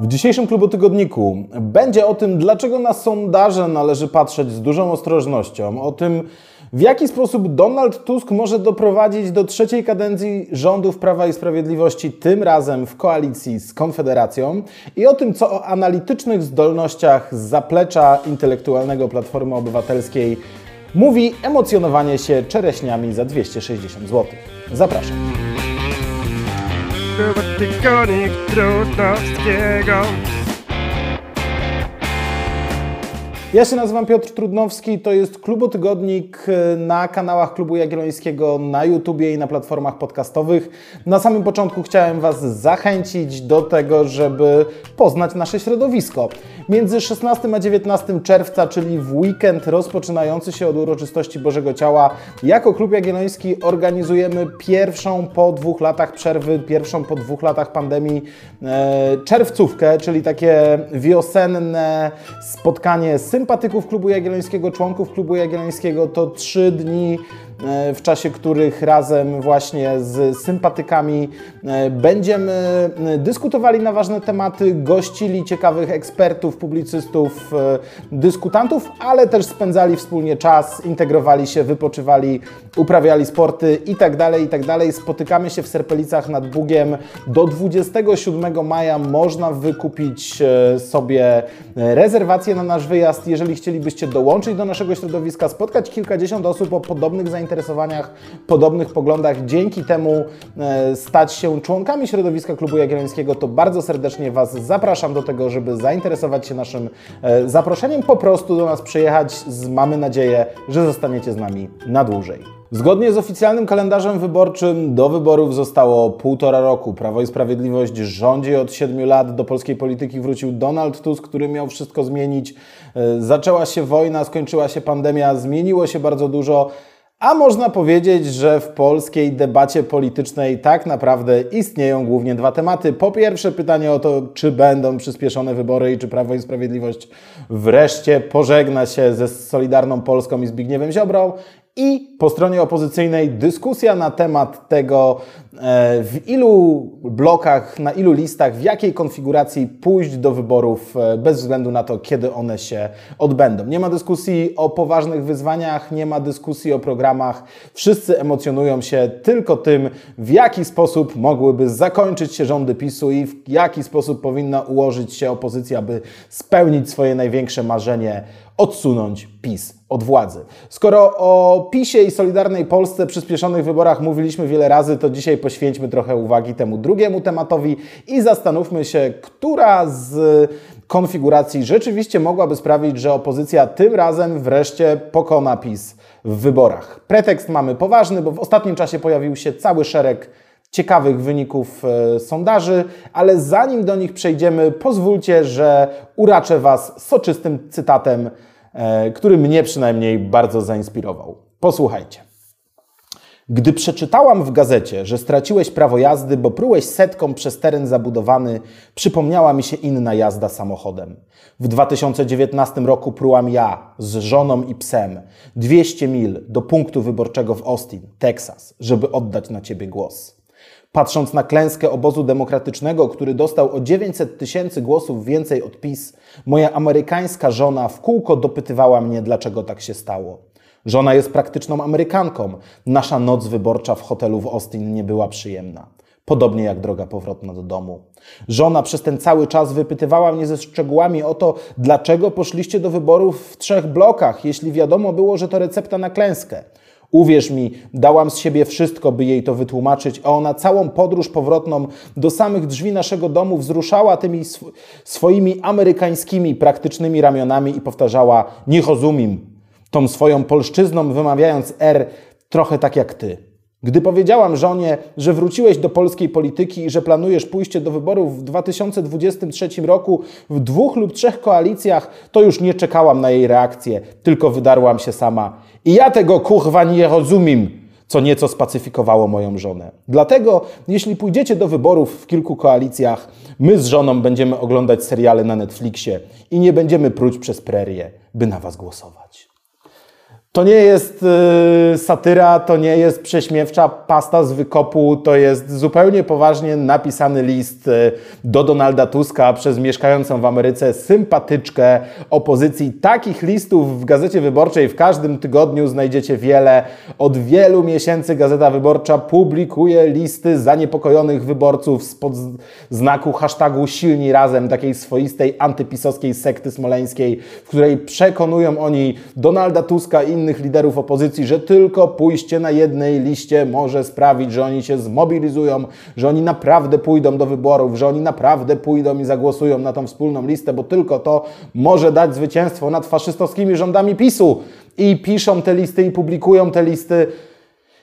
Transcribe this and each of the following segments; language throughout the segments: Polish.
W dzisiejszym klubu tygodniku będzie o tym, dlaczego na sondaże należy patrzeć z dużą ostrożnością, o tym, w jaki sposób Donald Tusk może doprowadzić do trzeciej kadencji rządów Prawa i Sprawiedliwości, tym razem w koalicji z Konfederacją, i o tym, co o analitycznych zdolnościach zaplecza intelektualnego Platformy Obywatelskiej mówi emocjonowanie się czereśniami za 260 zł. Zapraszam. Klubu Tygodnik Trudnowskiego. Ja się nazywam Piotr Trudnowski, to jest Klubotygodnik e, na kanałach Klubu Jagiellońskiego, na YouTubie i na platformach podcastowych. Na samym początku chciałem Was zachęcić do tego, żeby poznać nasze środowisko. Między 16 a 19 czerwca, czyli w weekend rozpoczynający się od uroczystości Bożego Ciała, jako Klub Jagielloński organizujemy pierwszą po dwóch latach przerwy, pierwszą po dwóch latach pandemii e, czerwcówkę, czyli takie wiosenne spotkanie sympatyków Klubu Jagiellońskiego, członków Klubu Jagiellońskiego. To trzy dni w czasie których razem właśnie z sympatykami e, będziemy e, dyskutowali na ważne tematy, gościli ciekawych ekspertów, publicystów, e, dyskutantów, ale też spędzali wspólnie czas, integrowali się, wypoczywali, uprawiali sporty i tak dalej, i tak. Spotykamy się w Serpelicach nad Bugiem. Do 27 maja można wykupić e, sobie rezerwację na nasz wyjazd. Jeżeli chcielibyście dołączyć do naszego środowiska, spotkać kilkadziesiąt osób o podobnych zainteresowaniach, podobnych poglądach, dzięki temu e, stać się członkami środowiska Klubu Jagiellońskiego, to bardzo serdecznie Was zapraszam do tego, żeby zainteresować się naszym e, zaproszeniem, po prostu do nas przyjechać. Mamy nadzieję, że zostaniecie z nami na dłużej. Zgodnie z oficjalnym kalendarzem wyborczym do wyborów zostało półtora roku. Prawo i Sprawiedliwość rządzi od siedmiu lat. Do polskiej polityki wrócił Donald Tusk, który miał wszystko zmienić. E, Zaczęła się wojna, skończyła się pandemia, zmieniło się bardzo dużo. A można powiedzieć, że w polskiej debacie politycznej tak naprawdę istnieją głównie dwa tematy. Po pierwsze, pytanie o to, czy będą przyspieszone wybory i czy Prawo i Sprawiedliwość wreszcie pożegna się ze Solidarną Polską i Zbigniewem Ziobrą. I po stronie opozycyjnej dyskusja na temat tego, e, w ilu blokach, na ilu listach, w jakiej konfiguracji pójść do wyborów, e, bez względu na to, kiedy one się odbędą. Nie ma dyskusji o poważnych wyzwaniach, nie ma dyskusji o programach. Wszyscy emocjonują się tylko tym, w jaki sposób mogłyby zakończyć się rządy PiSu i w jaki sposób powinna ułożyć się opozycja, by spełnić swoje największe marzenie odsunąć PiS od władzy. Skoro o PiSie i Solidarnej Polsce przyspieszonych wyborach mówiliśmy wiele razy, to dzisiaj poświęćmy trochę uwagi temu drugiemu tematowi i zastanówmy się, która z konfiguracji rzeczywiście mogłaby sprawić, że opozycja tym razem wreszcie pokona PiS w wyborach. Pretekst mamy poważny, bo w ostatnim czasie pojawił się cały szereg ciekawych wyników e, sondaży, ale zanim do nich przejdziemy, pozwólcie, że uraczę Was soczystym cytatem, e, który mnie przynajmniej bardzo zainspirował. Posłuchajcie. Gdy przeczytałam w gazecie, że straciłeś prawo jazdy, bo prułeś setką przez teren zabudowany, przypomniała mi się inna jazda samochodem. W 2019 roku prułam ja z żoną i psem 200 mil do punktu wyborczego w Austin, Teksas, żeby oddać na ciebie głos. Patrząc na klęskę obozu demokratycznego, który dostał o 900 tysięcy głosów więcej od PiS, moja amerykańska żona w kółko dopytywała mnie, dlaczego tak się stało. Żona jest praktyczną Amerykanką. Nasza noc wyborcza w hotelu w Austin nie była przyjemna. Podobnie jak droga powrotna do domu. Żona przez ten cały czas wypytywała mnie ze szczegółami o to, dlaczego poszliście do wyborów w trzech blokach, jeśli wiadomo było, że to recepta na klęskę. Uwierz mi, dałam z siebie wszystko, by jej to wytłumaczyć, a ona całą podróż powrotną do samych drzwi naszego domu wzruszała tymi sw swoimi amerykańskimi, praktycznymi ramionami i powtarzała: Nie rozumiem, tą swoją polszczyzną wymawiając R trochę tak jak ty. Gdy powiedziałam żonie, że wróciłeś do polskiej polityki i że planujesz pójście do wyborów w 2023 roku w dwóch lub trzech koalicjach, to już nie czekałam na jej reakcję, tylko wydarłam się sama. I ja tego kurwa nie rozumiem, co nieco spacyfikowało moją żonę. Dlatego, jeśli pójdziecie do wyborów w kilku koalicjach, my z żoną będziemy oglądać seriale na Netflixie i nie będziemy pruć przez prerię, by na was głosować. To nie jest y, satyra, to nie jest prześmiewcza pasta z wykopu, to jest zupełnie poważnie napisany list y, do Donalda Tuska przez mieszkającą w Ameryce sympatyczkę opozycji. Takich listów w Gazecie Wyborczej w każdym tygodniu znajdziecie wiele. Od wielu miesięcy Gazeta Wyborcza publikuje listy zaniepokojonych wyborców spod znaku hashtagu Silni Razem, takiej swoistej antypisowskiej sekty smoleńskiej, w której przekonują oni Donalda Tuska i innych liderów opozycji, że tylko pójście na jednej liście może sprawić, że oni się zmobilizują, że oni naprawdę pójdą do wyborów, że oni naprawdę pójdą i zagłosują na tą wspólną listę, bo tylko to może dać zwycięstwo nad faszystowskimi rządami PiSu. I piszą te listy i publikują te listy.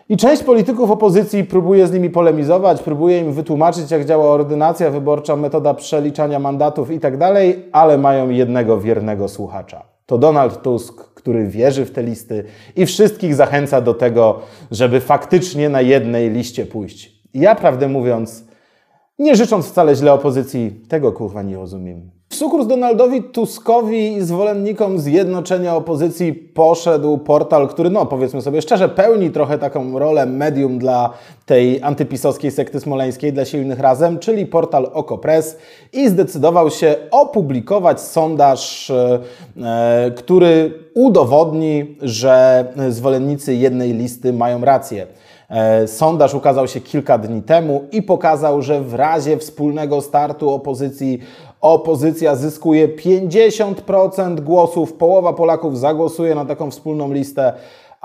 I część polityków opozycji próbuje z nimi polemizować, próbuje im wytłumaczyć, jak działa ordynacja wyborcza, metoda przeliczania mandatów i tak dalej, ale mają jednego wiernego słuchacza. To Donald Tusk, który wierzy w te listy i wszystkich zachęca do tego, żeby faktycznie na jednej liście pójść. Ja, prawdę mówiąc, nie życząc wcale źle opozycji, tego kurwa nie rozumiem. W sukurs Donaldowi Tuskowi i zwolennikom zjednoczenia opozycji poszedł portal, który, no powiedzmy sobie szczerze, pełni trochę taką rolę medium dla tej antypisowskiej sekty smoleńskiej, dla silnych razem, czyli portal OkoPress i zdecydował się opublikować sondaż, e, który udowodni, że zwolennicy jednej listy mają rację. E, sondaż ukazał się kilka dni temu i pokazał, że w razie wspólnego startu opozycji opozycja zyskuje 50% głosów, połowa Polaków zagłosuje na taką wspólną listę,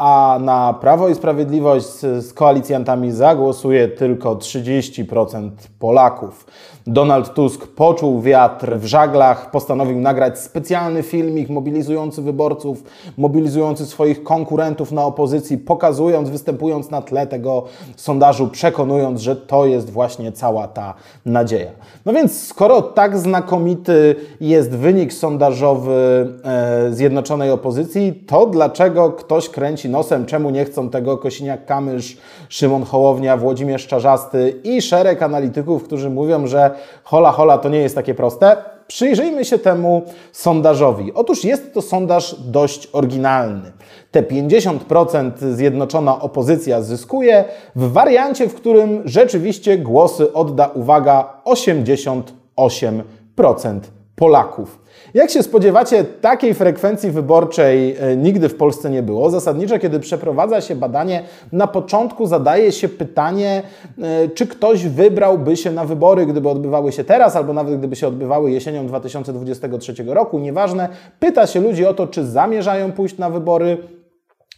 a na Prawo i Sprawiedliwość z, z koalicjantami zagłosuje tylko 30% Polaków. Donald Tusk poczuł wiatr w żaglach, postanowił nagrać specjalny filmik mobilizujący wyborców, mobilizujący swoich konkurentów na opozycji, pokazując, występując na tle tego sondażu, przekonując, że to jest właśnie cała ta nadzieja. No więc, skoro tak znakomity jest wynik sondażowy e, Zjednoczonej Opozycji, to dlaczego ktoś kręci nosem, czemu nie chcą tego Kosiniak-Kamysz, Szymon Hołownia, Włodzimierz Czarzasty i szereg analityków, którzy mówią, że hola hola to nie jest takie proste. Przyjrzyjmy się temu sondażowi. Otóż jest to sondaż dość oryginalny. Te 50% zjednoczona opozycja zyskuje w wariancie, w którym rzeczywiście głosy odda, uwaga, 88% Polaków. Jak się spodziewacie, takiej frekwencji wyborczej e, nigdy w Polsce nie było. Zasadniczo, kiedy przeprowadza się badanie, na początku zadaje się pytanie, e, czy ktoś wybrałby się na wybory, gdyby odbywały się teraz, albo nawet gdyby się odbywały jesienią 2023 roku. Nieważne, pyta się ludzi o to, czy zamierzają pójść na wybory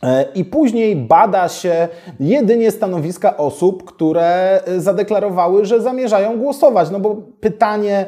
E, I później bada się jedynie stanowiska osób, które zadeklarowały, że zamierzają głosować. No bo pytanie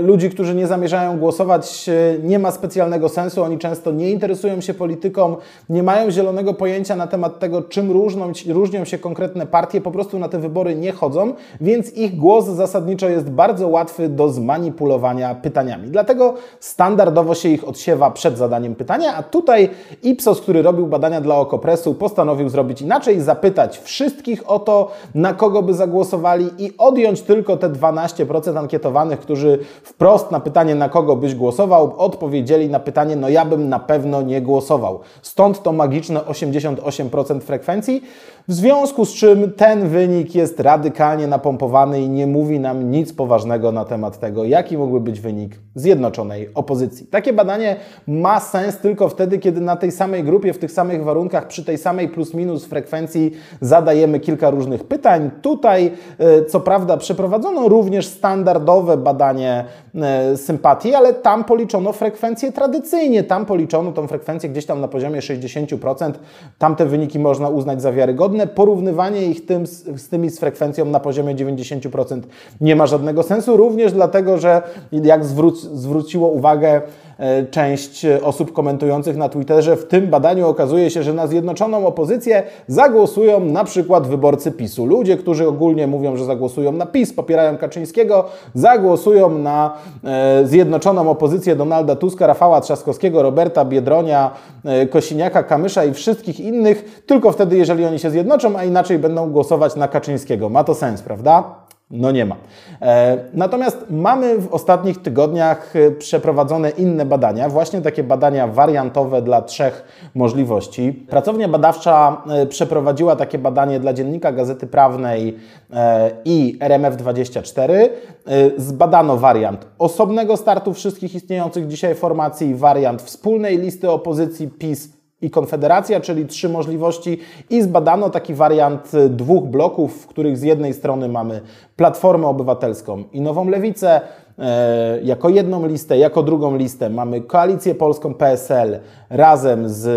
ludzi, którzy nie zamierzają głosować, nie ma specjalnego sensu. Oni często nie interesują się polityką, nie mają zielonego pojęcia na temat tego, czym różną, różnią się konkretne partie, po prostu na te wybory nie chodzą, więc ich głos zasadniczo jest bardzo łatwy do zmanipulowania pytaniami. Dlatego standardowo się ich odsiewa przed zadaniem pytania, a tutaj Ipsos, który robił badania dla Okopresu, postanowił zrobić inaczej, zapytać wszystkich o to, na kogo by zagłosowali i odjąć tylko te 12% ankietowanych, którzy wprost na pytanie, na kogo byś głosował, odpowiedzieli na pytanie, no ja bym na pewno nie głosował. Stąd to magiczne 88% frekwencji, w związku z czym ten wynik jest radykalnie napompowany i nie mówi nam nic poważnego na temat tego, jaki mógłby być wynik zjednoczonej opozycji. Takie badanie ma sens tylko wtedy, kiedy na tej samej grupie, w tych samych warunkach, przy tej samej plus minus frekwencji zadajemy kilka różnych pytań. Tutaj, e, co prawda, przeprowadzono również standardowe badanie e, sympatii, ale tam policzono frekwencję tradycyjnie. Tam policzono tą frekwencję gdzieś tam na poziomie 60%. Tamte wyniki można uznać za wiarygodne. Porównywanie ich tym, z tymi z frekwencją na poziomie 90% nie ma żadnego sensu. Również dlatego, że jak zwróciło uwagę część osób komentujących na Twitterze. W tym badaniu okazuje się, że na zjednoczoną opozycję zagłosują na przykład wyborcy PiSu. Ludzie, którzy ogólnie mówią, że zagłosują na PiS, popierają Kaczyńskiego, zagłosują na e, zjednoczoną opozycję Donalda Tuska, Rafała Trzaskowskiego, Roberta Biedronia, e, Kosiniaka, Kamysza i wszystkich innych, tylko wtedy, jeżeli oni się zjednoczą, a inaczej będą głosować na Kaczyńskiego. Ma to sens, prawda? No nie ma. E, natomiast mamy w ostatnich tygodniach e, przeprowadzone inne badania, właśnie takie badania wariantowe dla trzech możliwości. Pracownia badawcza e, przeprowadziła takie badanie dla Dziennika Gazety Prawnej i RMF24. Zbadano wariant osobnego startu wszystkich istniejących dzisiaj formacji, wariant wspólnej listy opozycji PiS i Konfederacja, czyli trzy możliwości i zbadano taki wariant dwóch bloków, w których z jednej strony mamy Platformę Obywatelską i Nową Lewicę, e, jako jedną listę, jako drugą listę mamy Koalicję Polską PSL razem z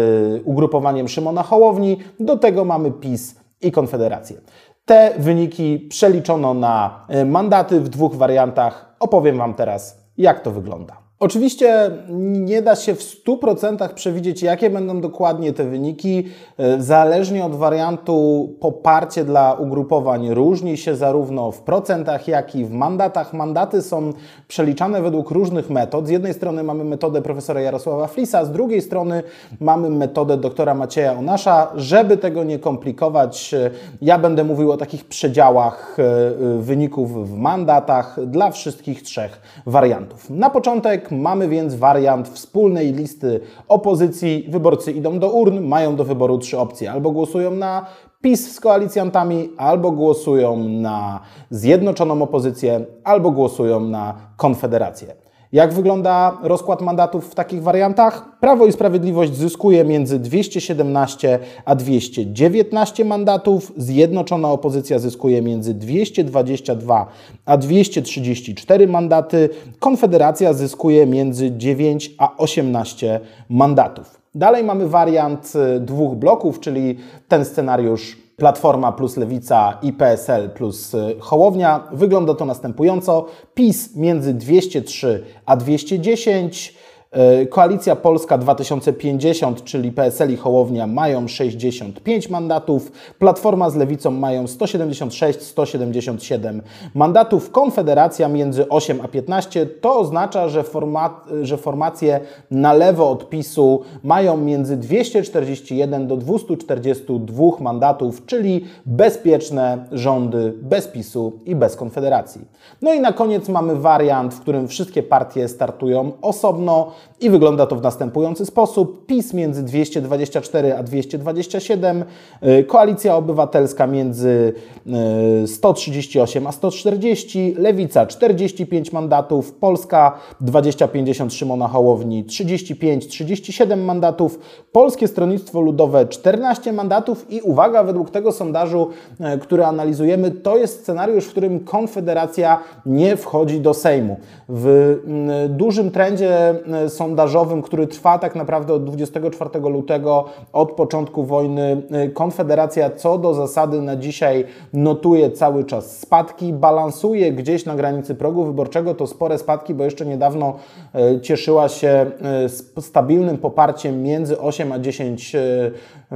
ugrupowaniem Szymona Hołowni, do tego mamy PiS i Konfederację. Te wyniki przeliczono na e, mandaty w dwóch wariantach. Opowiem Wam teraz, jak to wygląda. Oczywiście nie da się w 100% przewidzieć, jakie będą dokładnie te wyniki. E, zależnie od wariantu, poparcie dla ugrupowań różni się zarówno w procentach, jak i w mandatach. Mandaty są przeliczane według różnych metod. Z jednej strony mamy metodę profesora Jarosława Flisa, z drugiej strony mamy metodę doktora Macieja Onasza. Żeby tego nie komplikować, e, ja będę mówił o takich przedziałach e, wyników w mandatach dla wszystkich trzech wariantów. Na początek Mamy więc wariant wspólnej listy opozycji. Wyborcy idą do urn, mają do wyboru trzy opcje. Albo głosują na PiS z koalicjantami, albo głosują na zjednoczoną opozycję, albo głosują na konfederację. Jak wygląda rozkład mandatów w takich wariantach? Prawo i Sprawiedliwość zyskuje między 217 a 219 mandatów, Zjednoczona Opozycja zyskuje między 222 a 234 mandaty, Konfederacja zyskuje między 9 a 18 mandatów. Dalej mamy wariant dwóch bloków, czyli ten scenariusz Platforma plus Lewica i PSL plus y, Hołownia. Wygląda to następująco. PiS między 203 a 210, E, Koalicja Polska 2050, czyli PSL i Hołownia mają 65 mandatów, Platforma z Lewicą mają 176-177 mandatów, Konfederacja między 8 a 15. To oznacza, że, że formacje na lewo od PiSu mają między 241 do 242 mandatów, czyli bezpieczne rządy bez PiSu i bez Konfederacji. No i na koniec mamy wariant, w którym wszystkie partie startują osobno, i wygląda to w następujący sposób. PiS między 224 a 227, y, Koalicja Obywatelska między 138 y, a 140, Lewica 45 mandatów, Polska 2050 Szymona Hołowni 35-37 mandatów, Polskie Stronnictwo Ludowe 14 mandatów i uwaga, według tego sondażu, y, który analizujemy, to jest scenariusz, w którym Konfederacja nie wchodzi do Sejmu. W dużym trendzie sondażowym, który trwa tak naprawdę od 24 lutego, od początku wojny, y, Konfederacja co do zasady na dzisiaj notuje cały czas spadki, balansuje gdzieś na granicy progu wyborczego. To spore spadki, bo jeszcze niedawno y, cieszyła się y, stabilnym poparciem między 8 a 10 procent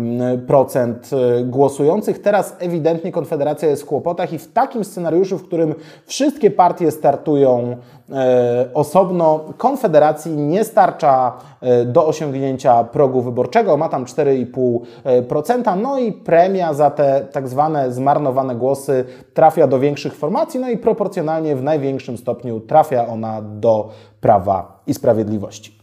głosujących. Teraz ewidentnie Konfederacja jest w kłopotach i w takim scenariuszu, w którym wszystkie partie startują osobno, Konfederacji nie starcza e, do osiągnięcia progu wyborczego, ma tam 4,5%, no i premia za te tak zwane zmarnowane głosy trafia do większych formacji, no i proporcjonalnie w największym stopniu trafia ona do Prawa i Sprawiedliwości.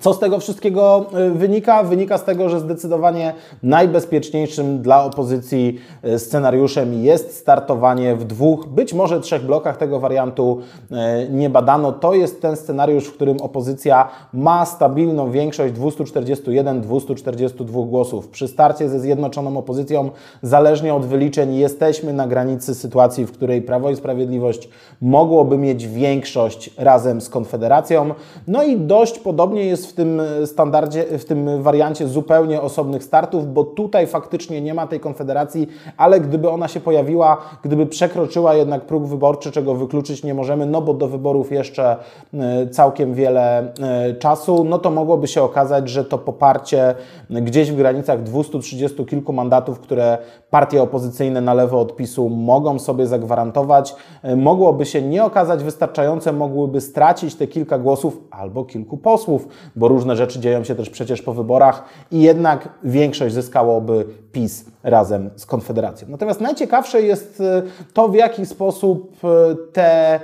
Co z tego wszystkiego y, wynika? Wynika z tego, że zdecydowanie najbezpieczniejszym dla opozycji y, scenariuszem jest startowanie w dwóch, być może trzech blokach tego wariantu y, nie badano. To jest ten scenariusz, w którym opozycja ma stabilną większość 241-242 głosów. Przy starcie ze zjednoczoną opozycją, zależnie od wyliczeń, jesteśmy na granicy sytuacji, w której Prawo i Sprawiedliwość mogłoby mieć większość razem z Konfederacją. No i dość podobnie jest w tym standardzie, w tym wariancie zupełnie osobnych startów, bo tutaj faktycznie nie ma tej konfederacji, ale gdyby ona się pojawiła, gdyby przekroczyła jednak próg wyborczy, czego wykluczyć nie możemy, no bo do wyborów jeszcze e, całkiem wiele e, czasu, no to mogłoby się okazać, że to poparcie gdzieś w granicach 230 kilku mandatów, które partie opozycyjne na lewo od PiSu mogą sobie zagwarantować, e, mogłoby się nie okazać wystarczające, mogłyby stracić te kilka głosów albo kilku posłów bo różne rzeczy dzieją się też przecież po wyborach i jednak większość zyskałoby PiS razem z Konfederacją. Natomiast najciekawsze jest e, to, w jaki sposób e, te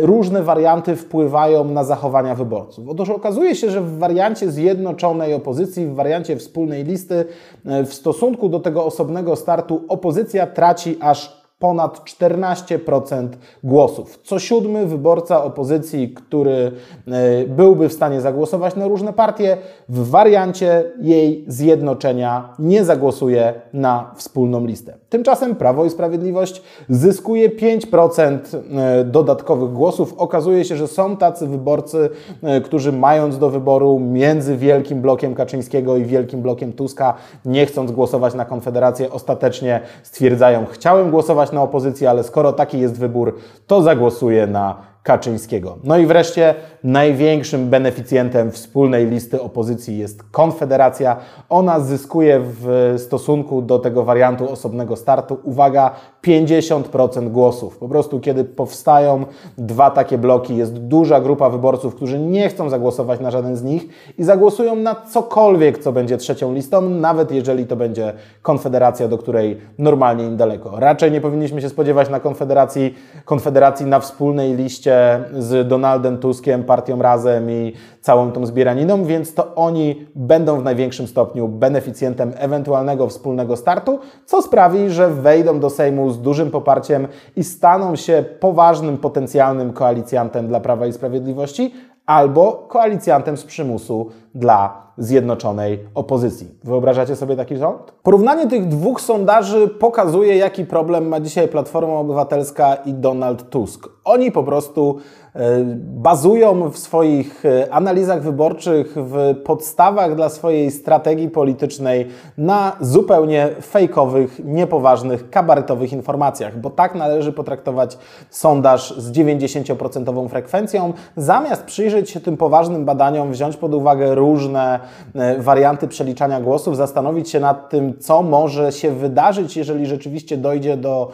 różne warianty wpływają na zachowania wyborców. Otóż okazuje się, że w wariancie zjednoczonej opozycji, w wariancie wspólnej listy, w stosunku do tego osobnego startu opozycja traci aż ponad 14% głosów. Co siódmy wyborca opozycji, który e, byłby w stanie zagłosować na różne partie, w wariancie jej zjednoczenia nie zagłosuje na wspólną listę. Tymczasem Prawo i Sprawiedliwość zyskuje 5% e, dodatkowych głosów. Okazuje się, że są tacy wyborcy, e, którzy mając do wyboru między wielkim blokiem Kaczyńskiego i wielkim blokiem Tuska, nie chcąc głosować na Konfederację, ostatecznie stwierdzają, chciałem głosować na opozycję, ale skoro taki jest wybór, to zagłosuję na Kaczyńskiego. No i wreszcie największym beneficjentem wspólnej listy opozycji jest Konfederacja. Ona zyskuje w stosunku do tego wariantu osobnego startu, uwaga, 50% głosów. Po prostu, kiedy powstają dwa takie bloki, jest duża grupa wyborców, którzy nie chcą zagłosować na żaden z nich i zagłosują na cokolwiek, co będzie trzecią listą, nawet jeżeli to będzie Konfederacja, do której normalnie im daleko. Raczej nie powinniśmy się spodziewać na Konfederacji, Konfederacji na wspólnej liście z Donaldem Tuskiem, partią Razem i całą tą zbieraniną, więc to oni będą w największym stopniu beneficjentem ewentualnego wspólnego startu, co sprawi, że wejdą do Sejmu z dużym poparciem i staną się poważnym potencjalnym koalicjantem dla Prawa i Sprawiedliwości albo koalicjantem z przymusu dla zjednoczonej opozycji. Wyobrażacie sobie taki rząd? Porównanie tych dwóch sondaży pokazuje, jaki problem ma dzisiaj Platforma Obywatelska i Donald Tusk. Oni po prostu E, bazują w swoich e, analizach wyborczych, w podstawach dla swojej strategii politycznej na zupełnie fejkowych, niepoważnych, kabaretowych informacjach, bo tak należy potraktować sondaż z 90% frekwencją, zamiast przyjrzeć się tym poważnym badaniom, wziąć pod uwagę różne e, warianty przeliczania głosów, zastanowić się nad tym, co może się wydarzyć, jeżeli rzeczywiście dojdzie do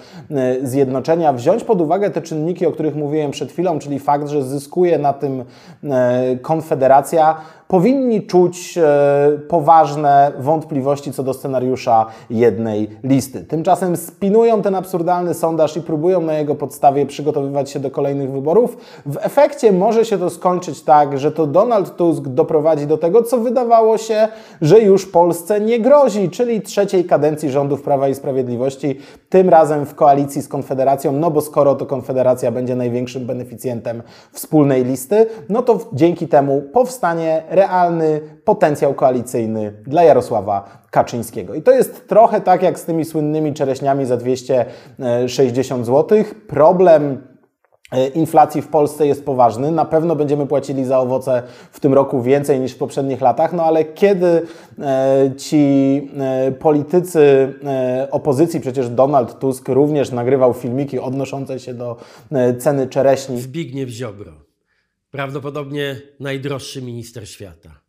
zjednoczenia, wziąć pod uwagę te czynniki, o których mówiłem przed chwilą, czyli fakt, że zyskuje na tym e, Konfederacja, powinni czuć e, poważne wątpliwości co do scenariusza jednej listy. Tymczasem spinują ten absurdalny sondaż i próbują na jego podstawie przygotowywać się do kolejnych wyborów. W efekcie może się to skończyć tak, że to Donald Tusk doprowadzi do tego, co wydawało się, że już Polsce nie grozi, czyli trzeciej kadencji rządów Prawa i Sprawiedliwości, tym razem w koalicji z Konfederacją, no bo skoro to Konfederacja będzie największym beneficjentem wspólnej listy, no to dzięki temu powstanie realny potencjał koalicyjny dla Jarosława Kaczyńskiego. I to jest trochę tak jak z tymi słynnymi czereśniami za 260 zł. Problem e, inflacji w Polsce jest poważny. Na pewno będziemy płacili za owoce w tym roku więcej niż w poprzednich latach, no ale kiedy e, ci e, politycy opozycji, przecież Donald Tusk również nagrywał filmiki odnoszące się do ceny czereśni. Zbigniew Ziobro Prawdopodobnie najdroższy minister świata.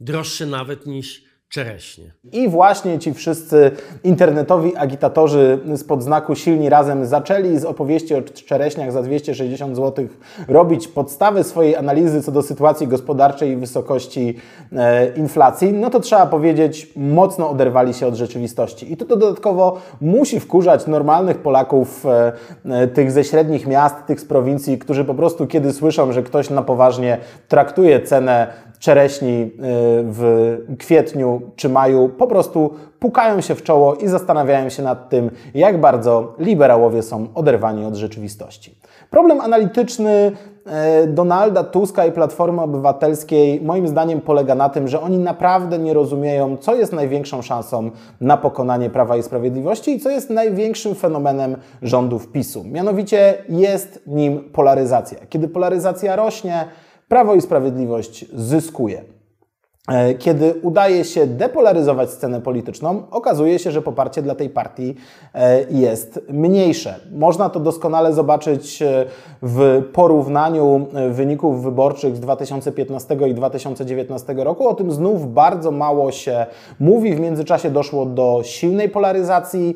Droższy nawet niż czereśnie. I właśnie ci wszyscy internetowi agitatorzy spod znaku Silni Razem zaczęli z opowieści o czereśniach za 260 zł robić podstawy swojej analizy co do sytuacji gospodarczej i wysokości e, inflacji, no to trzeba powiedzieć, mocno oderwali się od rzeczywistości. I to, to dodatkowo musi wkurzać normalnych Polaków e, e, tych ze średnich miast, tych z prowincji, którzy po prostu kiedy słyszą, że ktoś na poważnie traktuje cenę czereśni y, w kwietniu czy maju po prostu pukają się w czoło i zastanawiają się nad tym, jak bardzo liberałowie są oderwani od rzeczywistości. Problem analityczny y, Donalda Tuska i Platformy Obywatelskiej moim zdaniem polega na tym, że oni naprawdę nie rozumieją, co jest największą szansą na pokonanie Prawa i Sprawiedliwości i co jest największym fenomenem rządów PiSu. Mianowicie jest nim polaryzacja. Kiedy polaryzacja rośnie, Prawo i Sprawiedliwość zyskuje. E, kiedy udaje się depolaryzować scenę polityczną, okazuje się, że poparcie dla tej partii e, jest mniejsze. Można to doskonale zobaczyć e, w porównaniu wyników wyborczych z 2015 i 2019 roku. O tym znów bardzo mało się mówi. W międzyczasie doszło do silnej polaryzacji,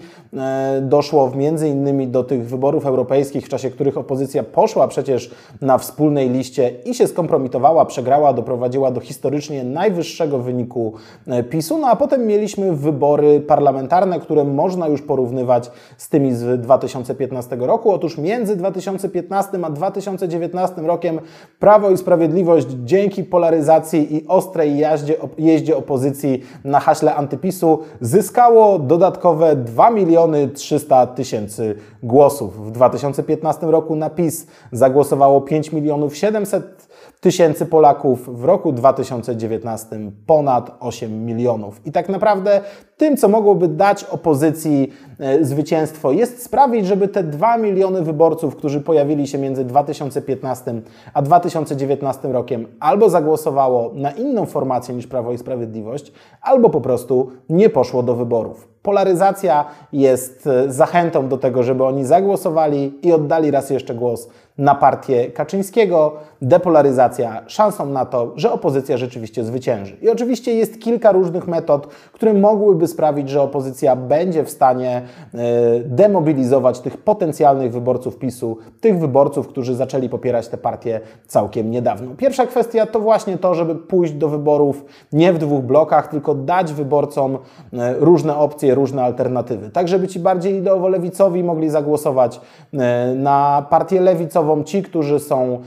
doszło między innymi do tych wyborów europejskich, w czasie których opozycja poszła przecież na wspólnej liście i się skompromitowała, przegrała, doprowadziła do historycznie najwyższego najwyższego wyniku e, PiSu. No a potem mieliśmy wybory parlamentarne, które można już porównywać z tymi z 2015 roku. Otóż między 2015 a 2019 rokiem Prawo i Sprawiedliwość dzięki polaryzacji i ostrej jeździe, jeździe opozycji na haśle antypisu zyskało dodatkowe 2 miliony 300 tysięcy głosów. W 2015 roku na PiS zagłosowało 5 milionów 700 tysięcy Polaków, w roku 2019 ponad 8 milionów. I tak naprawdę tym, co mogłoby dać opozycji e, zwycięstwo, jest sprawić, żeby te 2 miliony wyborców, którzy pojawili się między 2015 a 2019 rokiem, albo zagłosowało na inną formację niż Prawo i Sprawiedliwość, albo po prostu nie poszło do wyborów. Polaryzacja jest e, zachętą do tego, żeby oni zagłosowali i oddali raz jeszcze głos na partię Kaczyńskiego. Depolaryzacja szansą na to, że opozycja rzeczywiście zwycięży. I oczywiście jest kilka różnych metod, które mogłyby sprawić, że opozycja będzie w stanie e, demobilizować tych potencjalnych wyborców PiSu, tych wyborców, którzy zaczęli popierać tę partię całkiem niedawno. Pierwsza kwestia to właśnie to, żeby pójść do wyborów nie w dwóch blokach, tylko dać wyborcom e, różne opcje, różne alternatywy. Tak, żeby ci bardziej ideowo-lewicowi mogli zagłosować e, na partię lewicową, ci, którzy są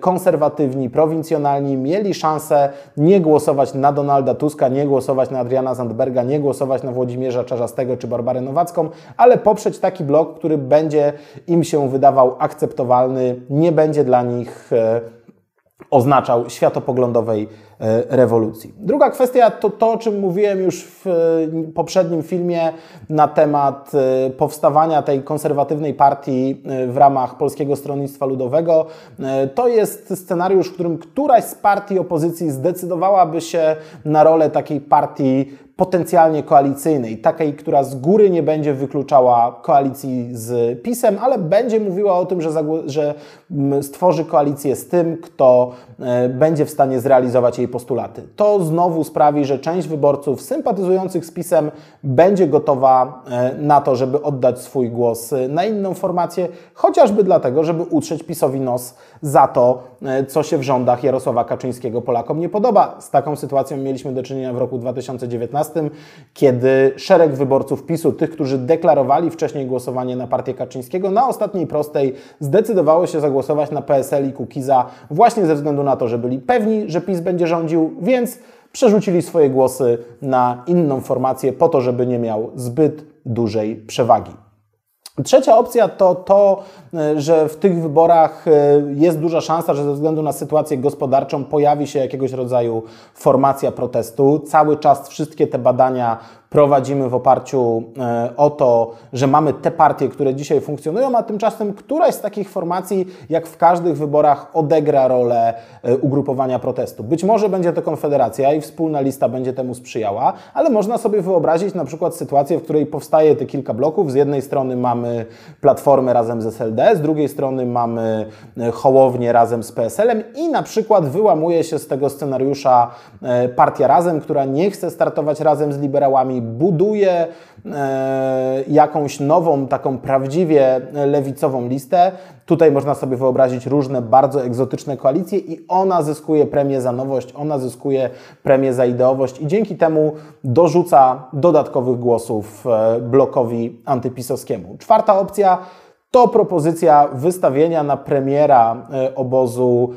konserwatywni, prowincjonalni, mieli szansę nie głosować na Donalda Tuska, nie głosować na Adriana Zandberga, nie głosować głosować na Włodzimierza Czarzastego czy Barbarę Nowacką, ale poprzeć taki blok, który będzie im się wydawał akceptowalny, nie będzie dla nich e, oznaczał światopoglądowej rewolucji. Druga kwestia to to, o czym mówiłem już w e, poprzednim filmie na temat powstawania tej konserwatywnej partii w ramach Polskiego Stronnictwa Ludowego. To jest scenariusz, w którym któraś z partii opozycji zdecydowałaby się na rolę takiej partii potencjalnie koalicyjnej, takiej, która z góry nie będzie wykluczała koalicji z PiSem, ale będzie mówiła o tym, że, że stworzy koalicję z tym, kto e, będzie w stanie zrealizować jej postulaty. To znowu sprawi, że część wyborców sympatyzujących z PiSem będzie gotowa e, na to, żeby oddać swój głos na inną formację, chociażby dlatego, żeby utrzeć PiSowi nos za to, e, co się w rządach Jarosława Kaczyńskiego Polakom nie podoba. Z taką sytuacją mieliśmy do czynienia w roku 2019 kiedy szereg wyborców PiSu, tych, którzy deklarowali wcześniej głosowanie na partię Kaczyńskiego, na ostatniej prostej zdecydowało się zagłosować na PSL i Kukiza właśnie ze względu na to, że byli pewni, że PiS będzie rządził, więc przerzucili swoje głosy na inną formację po to, żeby nie miał zbyt dużej przewagi. Trzecia opcja to to, e, że w tych wyborach e, jest duża szansa, że ze względu na sytuację gospodarczą pojawi się jakiegoś rodzaju formacja protestu. Cały czas wszystkie te badania prowadzimy w oparciu e, o to, że mamy te partie, które dzisiaj funkcjonują, a tymczasem któraś z takich formacji, jak w każdych wyborach, odegra rolę e, ugrupowania protestu. Być może będzie to Konfederacja i wspólna lista będzie temu sprzyjała, ale można sobie wyobrazić na przykład sytuację, w której powstaje te kilka bloków. Z jednej strony mamy Platformę razem z SLD, z drugiej strony mamy e, Hołownię razem z PSL-em i na przykład wyłamuje się z tego scenariusza Partia Razem, która nie chce startować razem z liberałami, buduje e, jakąś nową, taką prawdziwie lewicową listę. Tutaj można sobie wyobrazić różne bardzo egzotyczne koalicje i ona zyskuje premię za nowość, ona zyskuje premię za ideowość i dzięki temu dorzuca dodatkowych głosów e, blokowi antypisowskiemu. Czwarta opcja to propozycja wystawienia na premiera e, obozu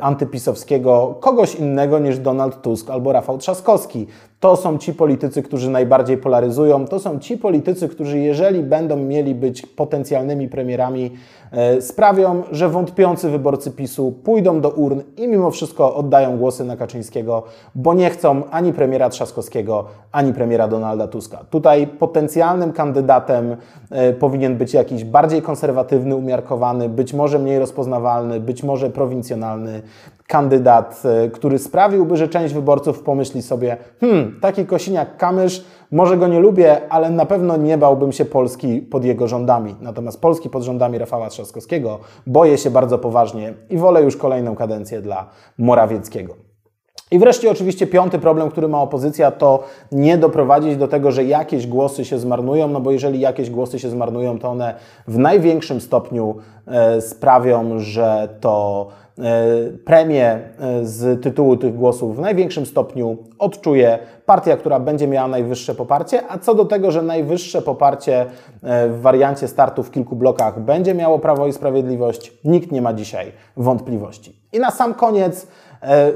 antypisowskiego kogoś innego niż Donald Tusk albo Rafał Trzaskowski. To są ci politycy, którzy najbardziej polaryzują. To są ci politycy, którzy, jeżeli będą mieli być potencjalnymi premierami, e, sprawią, że wątpiący wyborcy PiSu pójdą do urn i mimo wszystko oddają głosy na Kaczyńskiego, bo nie chcą ani premiera Trzaskowskiego, ani premiera Donalda Tuska. Tutaj potencjalnym kandydatem e, powinien być jakiś bardziej konserwatywny, umiarkowany, być może mniej rozpoznawalny, być może prowincjonalny kandydat, e, który sprawiłby, że część wyborców pomyśli sobie, hmm, taki Kosiniak-Kamysz, może go nie lubię, ale na pewno nie bałbym się Polski pod jego rządami. Natomiast Polski pod rządami Rafała Trzaskowskiego boję się bardzo poważnie i wolę już kolejną kadencję dla Morawieckiego. I wreszcie oczywiście piąty problem, który ma opozycja, to nie doprowadzić do tego, że jakieś głosy się zmarnują, no bo jeżeli jakieś głosy się zmarnują, to one w największym stopniu e, sprawią, że to premię e, z tytułu tych głosów w największym stopniu odczuje partia, która będzie miała najwyższe poparcie, a co do tego, że najwyższe poparcie e, w wariancie startu w kilku blokach będzie miało Prawo i Sprawiedliwość, nikt nie ma dzisiaj wątpliwości. I na sam koniec E,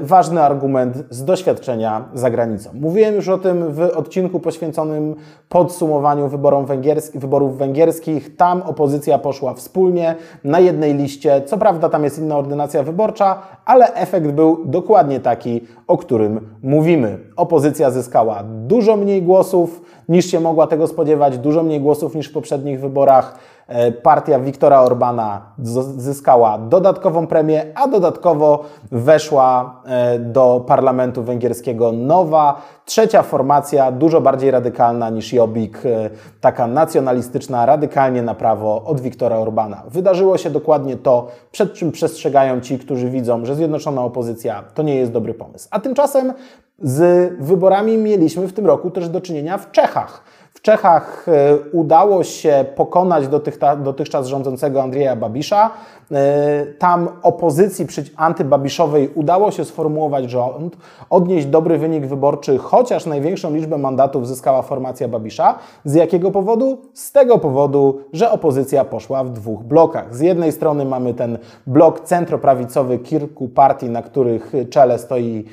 ważny argument z doświadczenia za granicą. Mówiłem już o tym w odcinku poświęconym podsumowaniu węgierski, wyborów węgierskich. Tam opozycja poszła wspólnie na jednej liście. Co prawda tam jest inna ordynacja wyborcza, ale efekt był dokładnie taki, o którym mówimy. Opozycja zyskała dużo mniej głosów niż się mogła tego spodziewać, dużo mniej głosów niż w poprzednich wyborach. E, partia Viktora Orbana zyskała dodatkową premię, a dodatkowo weszła e, do parlamentu węgierskiego nowa, trzecia formacja, dużo bardziej radykalna niż Jobbik, e, taka nacjonalistyczna, radykalnie na prawo od Viktora Orbana. Wydarzyło się dokładnie to, przed czym przestrzegają ci, którzy widzą, że zjednoczona opozycja to nie jest dobry pomysł. A tymczasem z wyborami mieliśmy w tym roku też do czynienia w Czechach. W Czechach e, udało się pokonać dotychczas rządzącego Andrzeja Babisza. E, tam opozycji antybabiszowej udało się sformułować rząd, odnieść dobry wynik wyborczy, chociaż największą liczbę mandatów zyskała formacja Babisza. Z jakiego powodu? Z tego powodu, że opozycja poszła w dwóch blokach. Z jednej strony mamy ten blok centroprawicowy kilku partii, na których czele stoi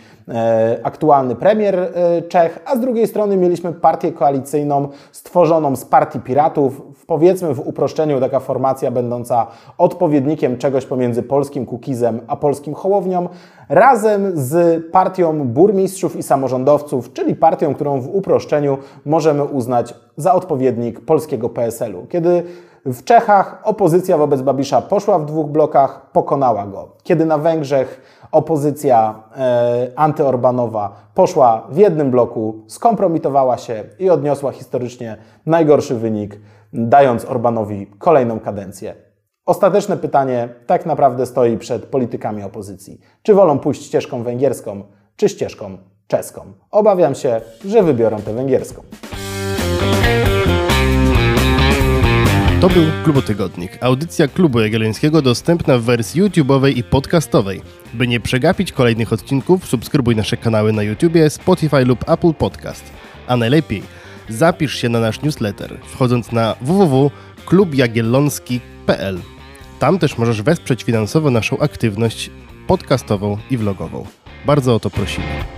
aktualny premier Czech, a z drugiej strony mieliśmy partię koalicyjną stworzoną z partii piratów, powiedzmy w uproszczeniu taka formacja będąca odpowiednikiem czegoś pomiędzy polskim Kukizem a polskim Hołownią, razem z partią burmistrzów i samorządowców, czyli partią, którą w uproszczeniu możemy uznać za odpowiednik polskiego PSL-u. Kiedy w Czechach opozycja wobec Babisza poszła w dwóch blokach, pokonała go. Kiedy na Węgrzech opozycja e, antyorbanowa poszła w jednym bloku, skompromitowała się i odniosła historycznie najgorszy wynik, dając Orbanowi kolejną kadencję. Ostateczne pytanie tak naprawdę stoi przed politykami opozycji. Czy wolą pójść ścieżką węgierską, czy ścieżką czeską? Obawiam się, że wybiorą tę węgierską. To był Klubotygodnik, audycja Klubu Jagiellońskiego dostępna w wersji YouTube'owej i podcastowej. By nie przegapić kolejnych odcinków, subskrybuj nasze kanały na YouTubie, Spotify lub Apple Podcast. A najlepiej zapisz się na nasz newsletter, wchodząc na www.klubjagiellonski.pl. Tam też możesz wesprzeć finansowo naszą aktywność podcastową i vlogową. Bardzo o to prosimy.